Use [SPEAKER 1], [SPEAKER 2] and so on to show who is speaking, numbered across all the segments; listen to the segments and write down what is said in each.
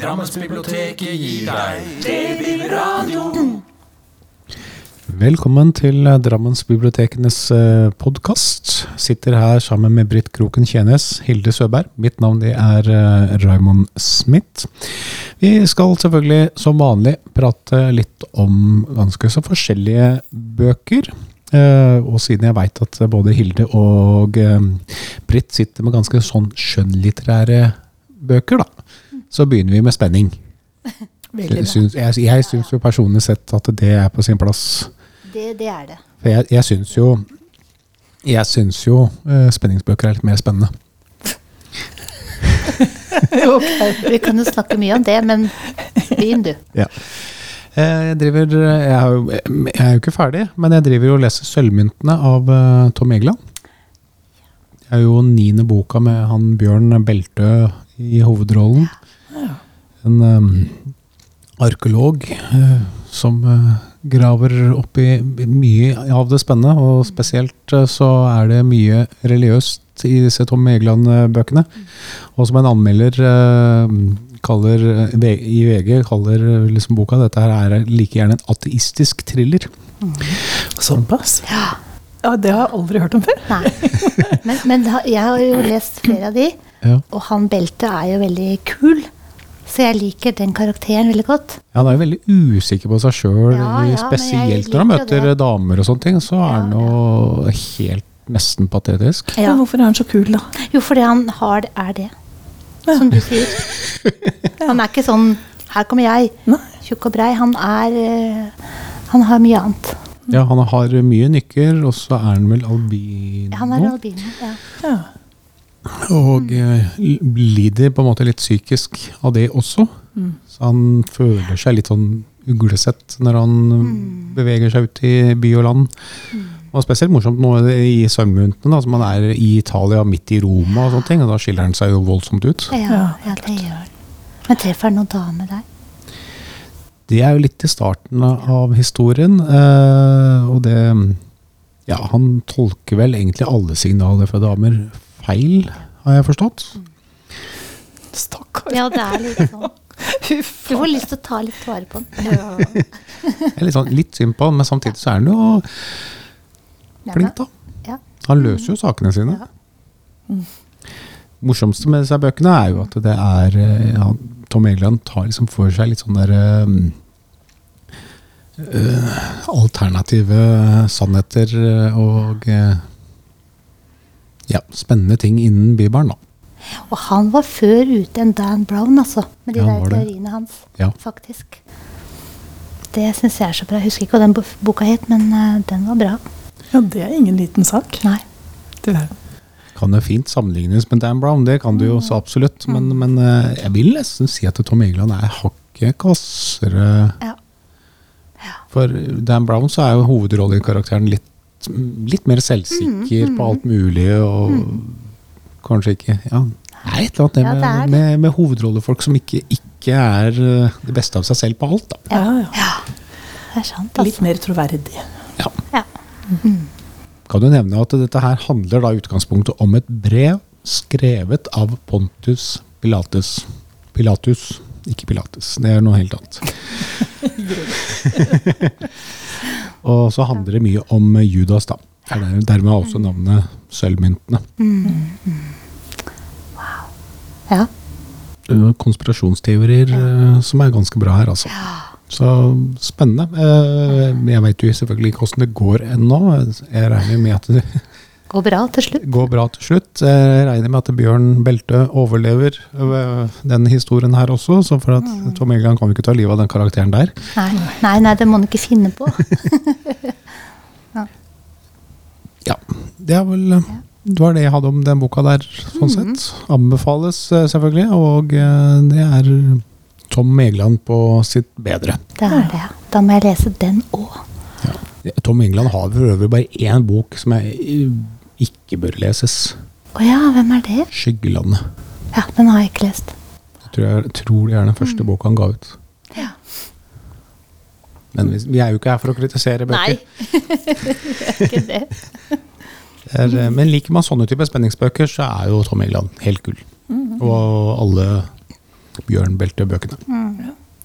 [SPEAKER 1] Drammensbiblioteket gir deg Babyradio.
[SPEAKER 2] Velkommen til eh, Drammensbibliotekenes podkast. Sitter her sammen med Britt Kroken Tjenes, Hilde Søberg. Mitt navn det er eh, Raymond Smith. Vi skal selvfølgelig som vanlig prate litt om ganske så forskjellige bøker. Eh, og siden jeg veit at både Hilde og eh, Britt sitter med ganske sånn skjønnlitterære bøker, da, så begynner vi med spenning. Jeg syns, jeg, jeg syns jo personlig sett at det er på sin plass.
[SPEAKER 3] Det, det er det.
[SPEAKER 2] For jeg, jeg syns jo Jeg syns jo uh, spenningsbøker er litt mer spennende.
[SPEAKER 3] Vi kan jo snakke mye om det, men begynn du.
[SPEAKER 2] Ja. Jeg driver jeg, er, jo, jeg er jo ikke ferdig, men jeg driver og leser 'Sølvmyntene' av eh, Tom Egeland. Det er jo niende boka med han Bjørn Beltø i hovedrollen. En um, arkeolog uh, som uh, graver opp i mye av det spennende, og spesielt uh, så er det mye religiøst i disse Tom Egeland-bøkene. Og som en anmelder kaller, i VG kaller liksom boka dette her er like gjerne en ateistisk thriller.
[SPEAKER 4] Såpass?
[SPEAKER 3] Ja.
[SPEAKER 4] Ja, det har jeg aldri hørt om før.
[SPEAKER 3] Nei. Men, men da- jeg har jo lest flere av de,
[SPEAKER 2] Ja.
[SPEAKER 3] og han Belte er jo veldig kul. Så jeg liker den karakteren veldig godt.
[SPEAKER 2] Ja, Han er jo veldig usikker på seg sjøl,
[SPEAKER 3] Ja, ja,
[SPEAKER 2] spesielt når han møter
[SPEAKER 3] det.
[SPEAKER 2] damer og sånne ting. Så er han jo helt nesten patetisk.
[SPEAKER 3] Ja.
[SPEAKER 4] Men hvorfor er han så kul, da?
[SPEAKER 3] Jo, fordi han har, er det, som du sier. Han er ikke sånn 'her kommer jeg',
[SPEAKER 4] Nei.
[SPEAKER 3] tjukk og brei. Han er eh, Han har mye annet.
[SPEAKER 2] Ja, Han har mye nykker, og så er han vel albino.
[SPEAKER 3] Han er albino. Ja.
[SPEAKER 2] Og eh, lider på en måte litt psykisk av det også. Så han føler seg litt sånn uglesett når han beveger seg ut i by og land. Og spesielt morsomt nå i da, som han er i Italia, midt i Roma og sånne ting. Og da skiller han seg jo voldsomt ut.
[SPEAKER 3] Ja, ja, det gjør han. Men treffer han noen dame der?
[SPEAKER 2] Det er jo litt i starten av historien, eh, og det Ja, han tolker vel egentlig alle signaler fra damer feil, har jeg forstått.
[SPEAKER 4] Stakkar.
[SPEAKER 3] Ja, det er litt sånn. Du får lyst til å ta litt vare på den.
[SPEAKER 2] Jeg er litt, sånn, litt synd på han, men samtidig så er han jo flink, da.
[SPEAKER 3] Ja.
[SPEAKER 2] Han løser jo sakene sine.
[SPEAKER 3] Ja.
[SPEAKER 2] morsomste med disse bøkene er jo at det er eh, ja, Tom Egeland tar liksom for seg litt sånn der eh, eh, alternative sannheter eh, og eh, ja, spennende ting innen Bybarn da.
[SPEAKER 3] Og han var før ute enn Dan Brown, altså. Med de
[SPEAKER 2] Ja,
[SPEAKER 3] der teoriene hans,
[SPEAKER 2] Ja.
[SPEAKER 3] faktisk. Det syns jeg er så bra. Jeg husker ikke hva den boka het, men uh, den var bra.
[SPEAKER 4] Ja, det er ingen liten sak.
[SPEAKER 3] Nei.
[SPEAKER 4] Du verden.
[SPEAKER 2] Kan jo fint sammenlignes med Dan Brown, det kan du jo så absolutt. Men, men eh, jeg vil nesten si at Tom Egeland er hakket kvassere.
[SPEAKER 3] Ja. Ja.
[SPEAKER 2] For Dan Brown så er jo hovedrollekarakteren litt, litt mer selvsikker på alt mulig, og kanskje ikke Ja, det er et eller annet det
[SPEAKER 3] Ja,
[SPEAKER 2] med,
[SPEAKER 3] det det.
[SPEAKER 2] med, med hovedrollefolk som ikke, ikke er eh, det beste av seg selv på alt, da.
[SPEAKER 4] Ja, ja.
[SPEAKER 3] Det er sant, altså.
[SPEAKER 4] Litt mer troverdig.
[SPEAKER 2] Ja.
[SPEAKER 3] Ja.
[SPEAKER 2] Kan du nevne at dette her handler da utgangspunktet om et brev skrevet av Pontus Pilatus. Pilatus, ikke Pilatus. Det er noe helt annet. Og så handler det mye om Judas, da. Og er der- Dermed også navnet Sølvmyntene.
[SPEAKER 3] Ja.
[SPEAKER 2] Det er Konspirasjonsteorier ja. som er ganske bra her, altså. Så spennende. Eh, Jeg veit jo selvfølgelig ikke åssen det går ennå. Jeg regner med at
[SPEAKER 3] Går bra til slutt.
[SPEAKER 2] går bra til slutt. Jeg regner med at Bjørn Belte overlever øh, den historien her også. Så for at Tom Egeland kan jo ikke ta livet av den karakteren der.
[SPEAKER 3] Nei, nei, nei det må han ikke finne på.
[SPEAKER 2] Ja, det er vel øh, det var det jeg hadde om den boka der, sånn sett. Anbefales øh, selvfølgelig. Og det er Tom Egeland på sitt bedre.
[SPEAKER 3] Det er det. Da må jeg lese den òg.
[SPEAKER 2] Tom England har for øvrig bare én bok som jeg ikke bør leses.
[SPEAKER 3] Å ja, hvem er det?
[SPEAKER 2] 'Skyggelandet'.
[SPEAKER 3] Ja, den har jeg ikke lest.
[SPEAKER 2] Jeg tror, jeg tror det er den første boka han ga ut.
[SPEAKER 3] Ja.
[SPEAKER 2] Men vi, vi er jo ikke her for å kritisere bøker.
[SPEAKER 3] ikke det.
[SPEAKER 2] Er, eh, men liker man sånne typer spenningsbøker, så er jo Tom Egeland helt gull. Og alle Bjørn Belte-bøkene.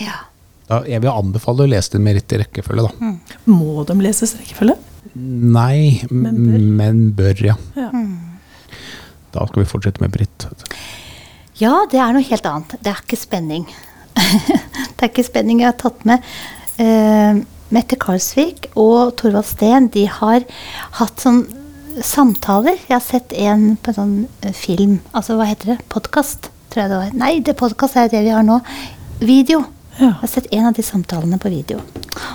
[SPEAKER 3] Ja.
[SPEAKER 2] Da, jeg vil anbefale å lese dem med riktig rekkefølge, da.
[SPEAKER 4] Må de leses rekkefølge?
[SPEAKER 2] Nei,
[SPEAKER 4] Men bør.
[SPEAKER 2] men bør, ja.
[SPEAKER 4] Ja.
[SPEAKER 2] Da skal vi fortsette med Britt.
[SPEAKER 3] Ja, det er noe helt annet. Det er ikke spenning. det er ikke spenning jeg har tatt med. Uh, Mette Karlsvik og Torvald Steen de har hatt sånn samtaler. Jeg har sett en på en sånn eh, film, altså hva heter det? Podkast, tror jeg det var. Nei, det podkast er det vi har nå. Video.
[SPEAKER 4] Ja.
[SPEAKER 3] Jeg har sett en av de samtalene på video.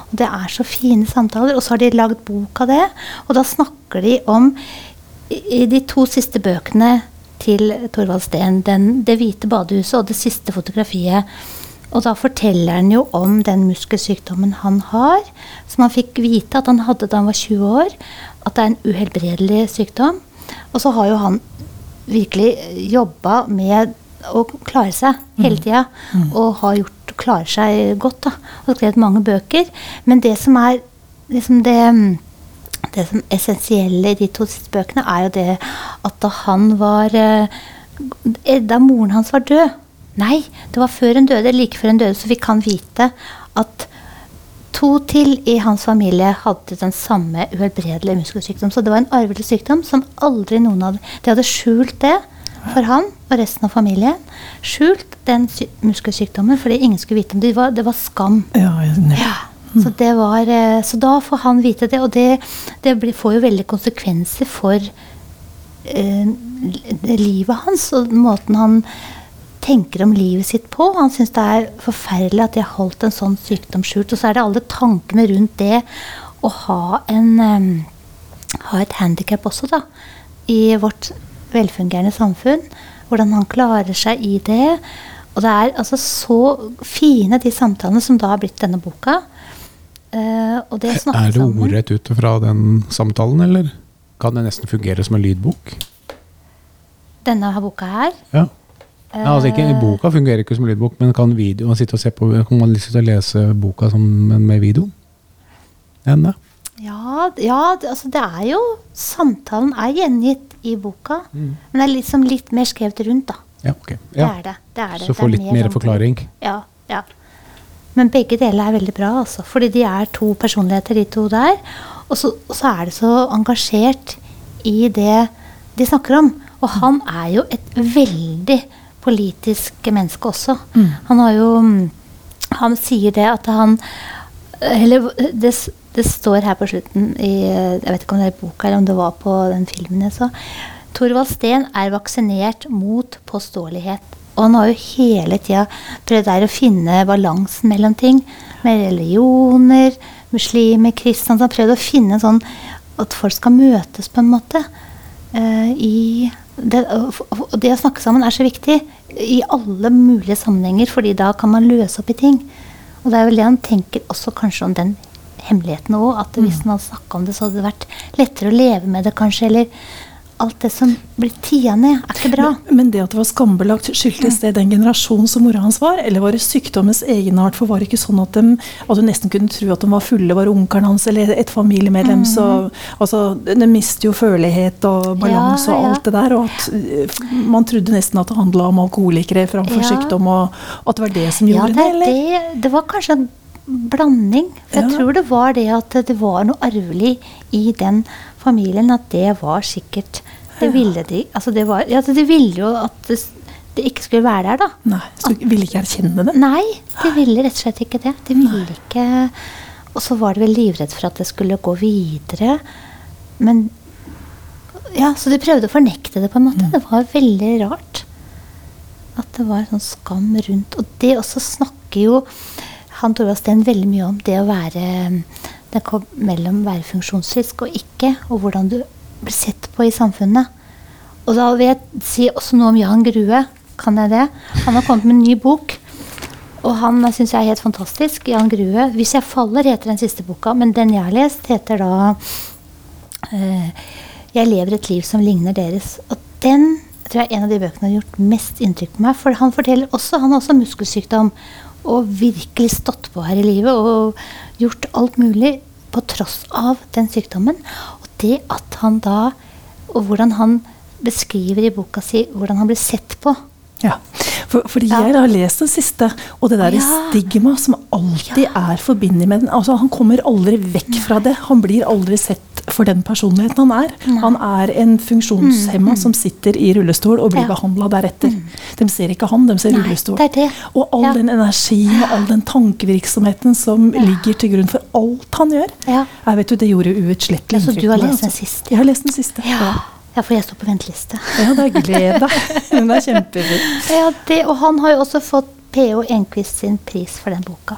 [SPEAKER 3] Og det er så fine samtaler. Og så har de lagd bok av det. Og da snakker de om i de to siste bøkene til Thorvald Steen, den, 'Det hvite badehuset' og det siste fotografiet. Og da forteller han jo om den muskelsykdommen han har, som han fikk vite at han hadde da han var 20 år. At det er en uhelbredelig sykdom. Og så har jo han virkelig jobba med å klare seg hele tida. Og har gjort, klarer seg godt. da, Og skrevet mange bøker. Men det som er liksom det det som essensielle i de to siste bøkene, er jo det at da han var eh, Da moren hans var død Nei, det var før hun døde, like før hun døde, så fikk han vite at to til i hans familie hadde den samme uhelbredelige muskelsykdom. Så det var en arvelig sykdom som aldri noen hadde De hadde skjult det for han og resten av familien. Skjult den sy muskelsykdommen fordi ingen skulle vite om det. Det var, det var skam.
[SPEAKER 4] Ja.
[SPEAKER 3] Ja, så, det var, eh, så da får han vite det, og det, det blir, får jo veldig konsekvenser for eh, livet hans og måten han tenker om livet sitt på. Han syns det er forferdelig at de har holdt en sånn sykdom skjult. Og så er det alle tankene rundt det å ha, en, eh, ha et handikap også, da. I vårt velfungerende samfunn. Hvordan han klarer seg i det. Og det er altså så fine de samtalene som da har blitt denne boka. Uh, og det
[SPEAKER 2] Er det ordrett ut fra den samtalen, eller kan det nesten fungere som en lydbok?
[SPEAKER 3] Denne boka her
[SPEAKER 2] Ja. ja altså ikke,
[SPEAKER 3] eh,
[SPEAKER 2] Boka fungerer ikke som lydbok, men kan, video, man sitte og se på, kan man sitte og lese boka som, med videoen? Enne?
[SPEAKER 3] Ja, ja altså det er jo Samtalen er gjengitt i boka,
[SPEAKER 2] Mm.
[SPEAKER 3] men det er liksom litt mer skrevet rundt, da.
[SPEAKER 2] Ja, ok.
[SPEAKER 3] Det er det. det, er det.
[SPEAKER 2] Så
[SPEAKER 3] få
[SPEAKER 2] får litt mer
[SPEAKER 3] sånn-
[SPEAKER 2] forklaring.
[SPEAKER 3] Ja, ja. Men begge deler er veldig bra, altså. Fordi de er to personligheter, de to der. Og så, og så er det så engasjert i det de snakker om. Og han er jo et veldig politisk menneske også. Han har jo mm, Han sier det at han Eller det, s- det står her på slutten i Jeg vet ikke om det er i boka eller om det var på den filmen jeg så. Thorvald Steen er vaksinert mot påståelighet. Og han har jo hele tida prøvd der å finne balansen mellom ting. Med religioner, muslimer, kristne. Han har prøvd å finne sånn at folk skal møtes på en måte. Uh, i det, og det å snakke sammen er så viktig i alle mulige sammenhenger, fordi da kan man løse opp i ting. Og det er vel det han tenker også kanskje om den hemmeligheten òg. At hvis han hadde snakka om det, så hadde det vært lettere å leve med det, kanskje. Eller alt det som blir tia ned, er ikke bra.
[SPEAKER 4] Men det at det var skambelagt, skyldtes det den generasjonen som mora hans var? Eller var det sykdommens egenart? For var det ikke sånn at, de, at du nesten kunne tro at de var fulle, var onkelen hans eller et familiemedlem? Så altså, de mister jo følelighet og balanse
[SPEAKER 3] Ja,
[SPEAKER 4] og
[SPEAKER 3] ja.
[SPEAKER 4] alt det der. Og at eh, man trodde nesten at det handla om alkoholikere framfor
[SPEAKER 3] Ja.
[SPEAKER 4] sykdom, og at det var det som
[SPEAKER 3] Ja,
[SPEAKER 4] gjorde
[SPEAKER 3] det,
[SPEAKER 4] det, eller?
[SPEAKER 3] det, det var kanskje en blanding. For jeg
[SPEAKER 4] Ja.
[SPEAKER 3] tror det var det at det var noe arvelig i den familien. At det var sikkert Det
[SPEAKER 4] Ja.
[SPEAKER 3] ville de altså det var, ja, De ville jo at det, det ikke skulle være der, da.
[SPEAKER 4] Nei, så du ville ikke erkjenne det?
[SPEAKER 3] Nei, de ville rett og slett ikke det. De ville ikke Og så var de vel livredd for at det skulle gå videre. Men Ja, så de prøvde å fornekte det, på en måte. Det var veldig rart. At det var sånn skam rundt. Og det også snakker jo han Torvald Steen veldig mye om det å være Det kom mellom å være funksjonsfrisk og ikke, og hvordan du blir sett på i samfunnet. Og da vil jeg si også noe om Jan Grue. Kan jeg det? Han har kommet med en ny bok. Og han syns jeg er helt fantastisk. Jan Grue. 'Hvis jeg faller' heter den siste boka. Men den jeg har lest, heter da eh, 'Jeg lever et liv som ligner deres'. Og den tror jeg er en av de bøkene har gjort mest inntrykk på meg. For han forteller også, han har også muskelsykdom. Og virkelig stått på her i livet og gjort alt mulig på tross av den sykdommen. Og det at han da Og hvordan han beskriver i boka si hvordan han blir sett på
[SPEAKER 4] Ja, for, fordi
[SPEAKER 3] Ja.
[SPEAKER 4] jeg har lest den siste, og det der
[SPEAKER 3] Ja.
[SPEAKER 4] stigma som alltid er forbundet med den. Altså, han kommer aldri vekk fra det. Han blir aldri sett for den personligheten han er. Han er en funksjonshemma som sitter i rullestol og blir
[SPEAKER 3] Ja.
[SPEAKER 4] behandla deretter. De ser ikke han, de ser
[SPEAKER 3] Nei,
[SPEAKER 4] rullestol.
[SPEAKER 3] det det.
[SPEAKER 4] Og all
[SPEAKER 3] Ja.
[SPEAKER 4] den energien og all den tankevirksomheten som ligger til grunn for alt han gjør.
[SPEAKER 3] Ja.
[SPEAKER 4] Jeg vet jo, Det gjorde uutslettelig
[SPEAKER 3] Ja, så du har
[SPEAKER 4] inntrykk
[SPEAKER 3] lest den
[SPEAKER 4] altså.
[SPEAKER 3] siste?
[SPEAKER 4] Jeg har lest den siste.
[SPEAKER 3] Ja. Ja, for jeg står på venteliste.
[SPEAKER 4] Ja, det er gled deg. Den er kjempefin.
[SPEAKER 3] Ja, det, og han har jo også fått P.O. Enquist sin pris for den boka.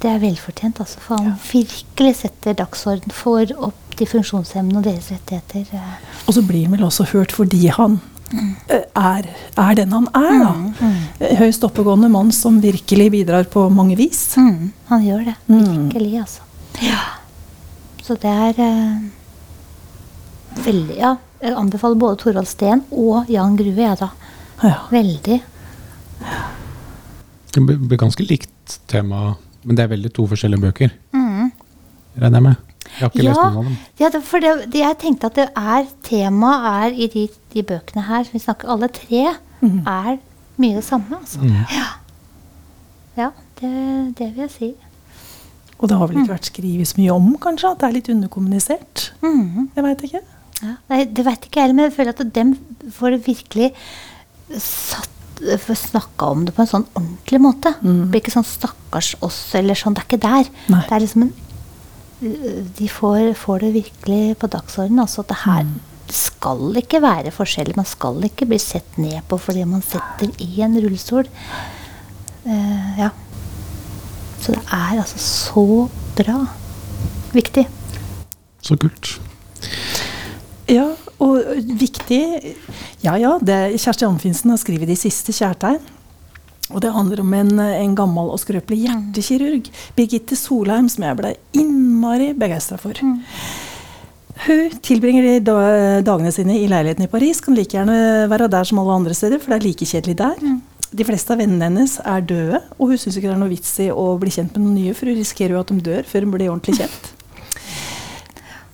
[SPEAKER 3] Det er velfortjent, altså, for han virkelig setter dagsorden for opp de funksjonshemmede og deres rettigheter. eh.
[SPEAKER 4] Og så blir han vel også hørt fordi han mm. er, er den han er, da. Eh, Høyst oppegående mann som virkelig bidrar på mange vis.
[SPEAKER 3] Mm, han gjør det.
[SPEAKER 4] Mm.
[SPEAKER 3] Virkelig, altså. Ja. Så det er eh, veldig Ja, jeg anbefaler både Torvald Steen og Jan Grue, jeg, da.
[SPEAKER 4] Ja.
[SPEAKER 3] Veldig.
[SPEAKER 2] Det blir ganske likt tema, men det er veldig to forskjellige bøker,
[SPEAKER 3] Mm.
[SPEAKER 2] regner jeg med. Jeg har ikke lest noen av dem.
[SPEAKER 3] ja for det, det, jeg tenkte at det er temaet er i de, de bøkene her, som vi snakker alle tre, er mye det samme. Altså. Ja, ja det, det vil jeg si.
[SPEAKER 4] Og det har vel ikke vært skrevet så mye om, kanskje? At det er litt underkommunisert?
[SPEAKER 3] Mm.
[SPEAKER 4] Jeg veit ikke.
[SPEAKER 3] Ja. Nei, det vet ikke jeg heller, men jeg føler at dem får virkelig satt snakka om det på en sånn ordentlig måte. Det blir ikke sånn 'stakkars oss' eller sånn. Det er ikke der.
[SPEAKER 4] Nei.
[SPEAKER 3] Det er liksom en De får, får det virkelig på dagsordenen. Altså at det her det skal ikke være forskjellig. Man skal ikke bli sett ned på fordi man sitter i en rullestol. Uh, ja. Så det er altså så bra. Viktig.
[SPEAKER 2] Så kult.
[SPEAKER 4] Ja, og viktig Ja ja, det, Kjersti Anfinsen har skrevet 'De siste kjærtegn'. Og det handler om en, en gammel og skrøpelig hjertekirurg, Birgitte Solheim, som jeg ble innmari begeistra for. Hun tilbringer de da- dagene sine i leiligheten i Paris. Kan like gjerne være der som alle andre steder, for det er like kjedelig der. De fleste av vennene hennes er døde, og hun syns ikke det er noe vits i å bli kjent med noen nye, for hun risikerer jo at de dør før hun blir ordentlig kjent.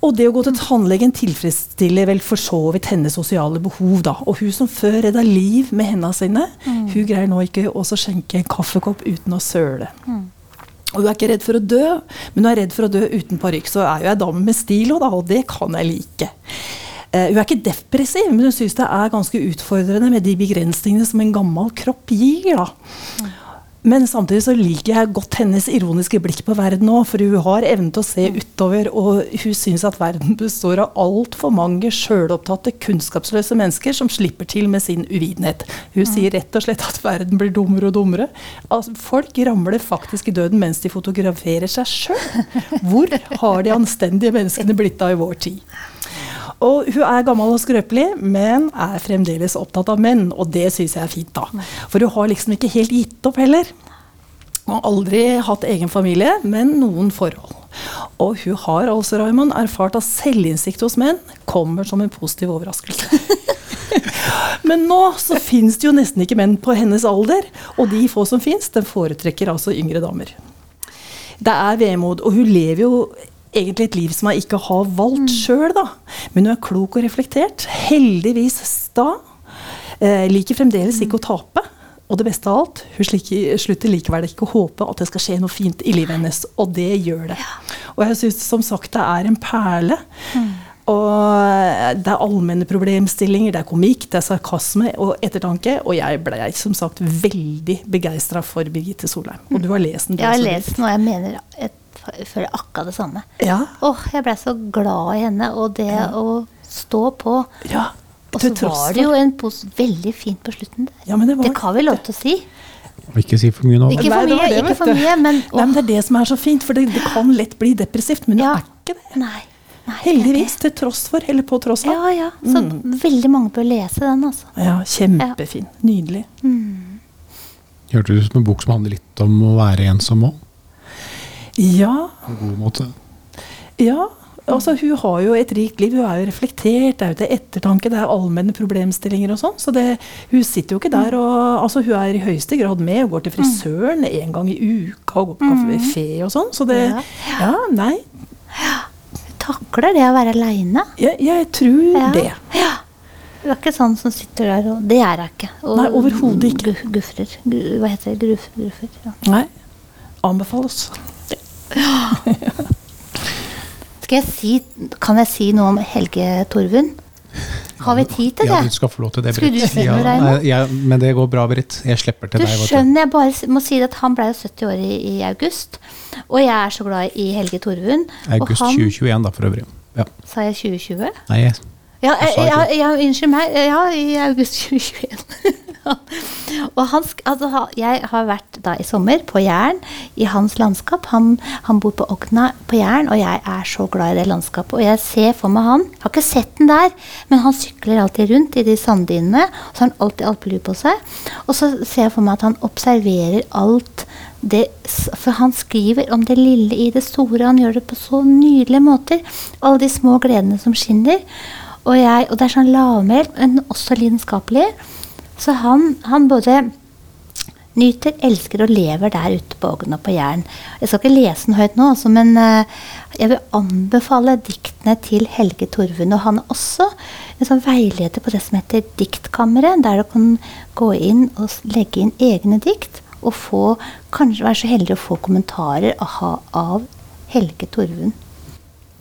[SPEAKER 4] Og det å gå til tannlegen tilfredsstiller vel for så vidt hennes sosiale behov, da. Og hun som før redda liv med hendene sine, hun greier nå ikke også skjenke en kaffekopp uten å søle. Og hun er ikke redd for å dø, men hun er redd for å dø uten parykk. Så er jo ei dame med stil òg, da, og det kan jeg like. Uh, hun er ikke depressiv, men hun syns det er ganske utfordrende med de begrensningene som en gammel kropp gir. da. Men samtidig så liker jeg godt hennes ironiske blikk på verden òg, for hun har evnen til å se utover, og hun syns at verden består av altfor mange sjølopptatte, kunnskapsløse mennesker som slipper til med sin uvitenhet. Hun sier rett og slett at verden blir dummere og dummere. Altså, folk ramler faktisk i døden mens de fotograferer seg sjøl. Hvor har de anstendige menneskene blitt av i vår tid? Og hun er gammel og skrøpelig, men er fremdeles opptatt av menn. Og det syns jeg er fint, da. For hun har liksom ikke helt gitt opp heller. Hun har aldri hatt egen familie, men noen forhold. Og hun har altså, Raymond, erfart at selvinnsikt hos menn kommer som en positiv overraskelse. Men nå så finnes det jo nesten ikke menn på hennes alder, og de få som fins, den foretrekker altså yngre damer. Det er vemod, og hun lever jo egentlig et liv som jeg ikke har valgt sjøl, da. Men hun er klok og reflektert. Heldigvis sta. Eh, liker fremdeles ikke å tape. Og det beste av alt, hun slutter likevel ikke å håpe at det skal skje noe fint i livet hennes. Og det gjør det. Og jeg syns som sagt det er en perle. Og det er allmenne problemstillinger, det er komikk, det er sarkasme og ettertanke. Og jeg ble som sagt veldig begeistra for Birgitte Solheim. Og du har lest den? du
[SPEAKER 3] Jeg har lest den, og jeg mener et, jeg føler akkurat det samme.
[SPEAKER 4] Ja.
[SPEAKER 3] Åh, jeg ble så glad i henne, og det å stå på.
[SPEAKER 4] ja.
[SPEAKER 3] Og så var det jo en pose veldig fint på slutten der.
[SPEAKER 4] Ja, men det var
[SPEAKER 3] det kan vi lov til å si.
[SPEAKER 2] Ikke si for mye nå.
[SPEAKER 3] Ikke for mye,
[SPEAKER 4] det,
[SPEAKER 3] ikke for mye, men
[SPEAKER 4] Nei, men Det er det som er så fint, for det, det kan lett bli depressivt. Men
[SPEAKER 3] Ja.
[SPEAKER 4] det er ikke det.
[SPEAKER 3] Nei. nei
[SPEAKER 4] Heldigvis, til tross for, eller på tross av.
[SPEAKER 3] Ja, ja. Så veldig mange bør lese den, altså.
[SPEAKER 4] Ja, kjempefin. Nydelig.
[SPEAKER 2] Hørtes ut som en bok som handler litt om å være ensom òg.
[SPEAKER 4] Ja,
[SPEAKER 2] På en god måte.
[SPEAKER 4] ja. Altså, hun har jo et rikt liv. Hun er jo reflektert, det er jo til ettertanke, det er allmenne problemstillinger og sånn. Så det, hun sitter jo ikke der og Altså, hun er i høyeste grad med og går til frisøren en gang i uka og går på kafé og sånn. Så det
[SPEAKER 3] Ja.
[SPEAKER 4] Ja, nei.
[SPEAKER 3] Hun takler det å være aleine.
[SPEAKER 4] Jeg, jeg tror
[SPEAKER 3] Ja.
[SPEAKER 4] det.
[SPEAKER 3] Ja. Hun er ikke sånn som sitter der og Det er hun ikke. Og
[SPEAKER 4] Nei, overhodet ikke.
[SPEAKER 3] gu- Gufrer. Gu- Hva heter det? Gruf, gruffer. Ja.
[SPEAKER 4] Nei. Anbefales.
[SPEAKER 3] Skal jeg si Kan jeg si noe om Helge Torvund? Har vi tid til det?
[SPEAKER 2] Ja, du skal få lov til det,
[SPEAKER 3] Skulle
[SPEAKER 2] Britt.
[SPEAKER 3] du si
[SPEAKER 2] Ja,
[SPEAKER 3] noe,
[SPEAKER 2] nei, ja, men det går bra, Britt. Jeg slipper til
[SPEAKER 3] Du
[SPEAKER 2] deg. Du
[SPEAKER 3] skjønner, jeg bare må si at han ble jo 70 år i, i august. Og jeg er så glad i Helge Torvund.
[SPEAKER 2] August
[SPEAKER 3] han,
[SPEAKER 2] 2021, da, for øvrig. Ja.
[SPEAKER 3] Sa jeg 2020?
[SPEAKER 2] Nei, jeg,
[SPEAKER 3] Ja, jeg,
[SPEAKER 2] jeg,
[SPEAKER 3] jeg, unnskyld meg. Ja, i august 2021. og han, altså, jeg har vært da i sommer på Jæren, i hans landskap. Han, han bor på Ogna på Jæren, og jeg er så glad i det landskapet. Og jeg ser for meg han. Jeg har ikke sett den der, men han sykler alltid rundt i de sanddynene. Og så har han alltid alpelue på seg. Og så ser jeg for meg at han observerer alt det, for han skriver om det lille i det store. Han gjør det på så nydelige måter. Alle de små gledene som skinner. Og, jeg, og det er sånn lavmælt, men også lidenskapelig. Så han, han både nyter, elsker og lever der ute på Ogna på Jæren. Jeg skal ikke lese den høyt nå, altså, men eh, jeg vil anbefale diktene til Helge Torvund. Og han er også en sånn veileder på det som heter Diktkammeret, der du kan gå inn og legge inn egne dikt, og få, kanskje være så heldig å få kommentarer aha, av Helge Torvund.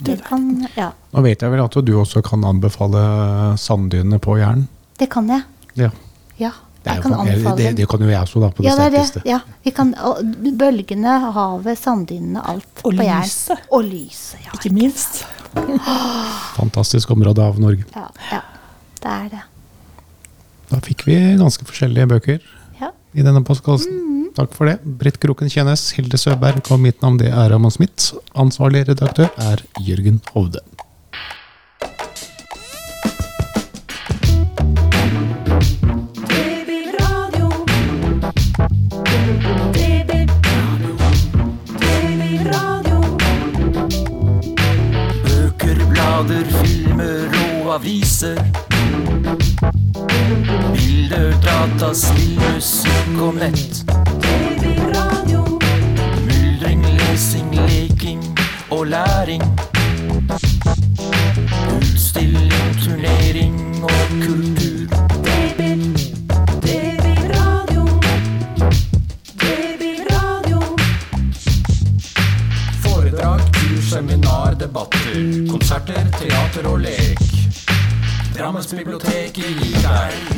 [SPEAKER 3] Det kan, ja,
[SPEAKER 2] nå vet jeg vel at du også kan anbefale sanddynene på Jæren.
[SPEAKER 3] det kan jeg.
[SPEAKER 2] Ja.
[SPEAKER 3] Ja,
[SPEAKER 2] Det,
[SPEAKER 3] jeg
[SPEAKER 2] jo
[SPEAKER 3] kan anbefale
[SPEAKER 2] det, det kan jo jeg også, da, på det
[SPEAKER 3] ja, det er det.
[SPEAKER 2] sterkeste.
[SPEAKER 3] Ja, vi kan, og bølgene, havet, sanddynene, alt
[SPEAKER 4] Og
[SPEAKER 3] på
[SPEAKER 4] lyset.
[SPEAKER 3] Og lyset. Ja,
[SPEAKER 4] Ikke minst.
[SPEAKER 2] Fantastisk område av Norge.
[SPEAKER 3] ja, ja, det er det.
[SPEAKER 2] Da fikk vi ganske forskjellige bøker
[SPEAKER 3] Ja.
[SPEAKER 2] i denne postkassen. Takk for det. Britt Kroken Kjennes, Hilde Søberg og mitt navn det er Raman Smith. Ansvarlig redaktør er Jørgen Hovde.
[SPEAKER 1] stadsbibliotek i Wienheim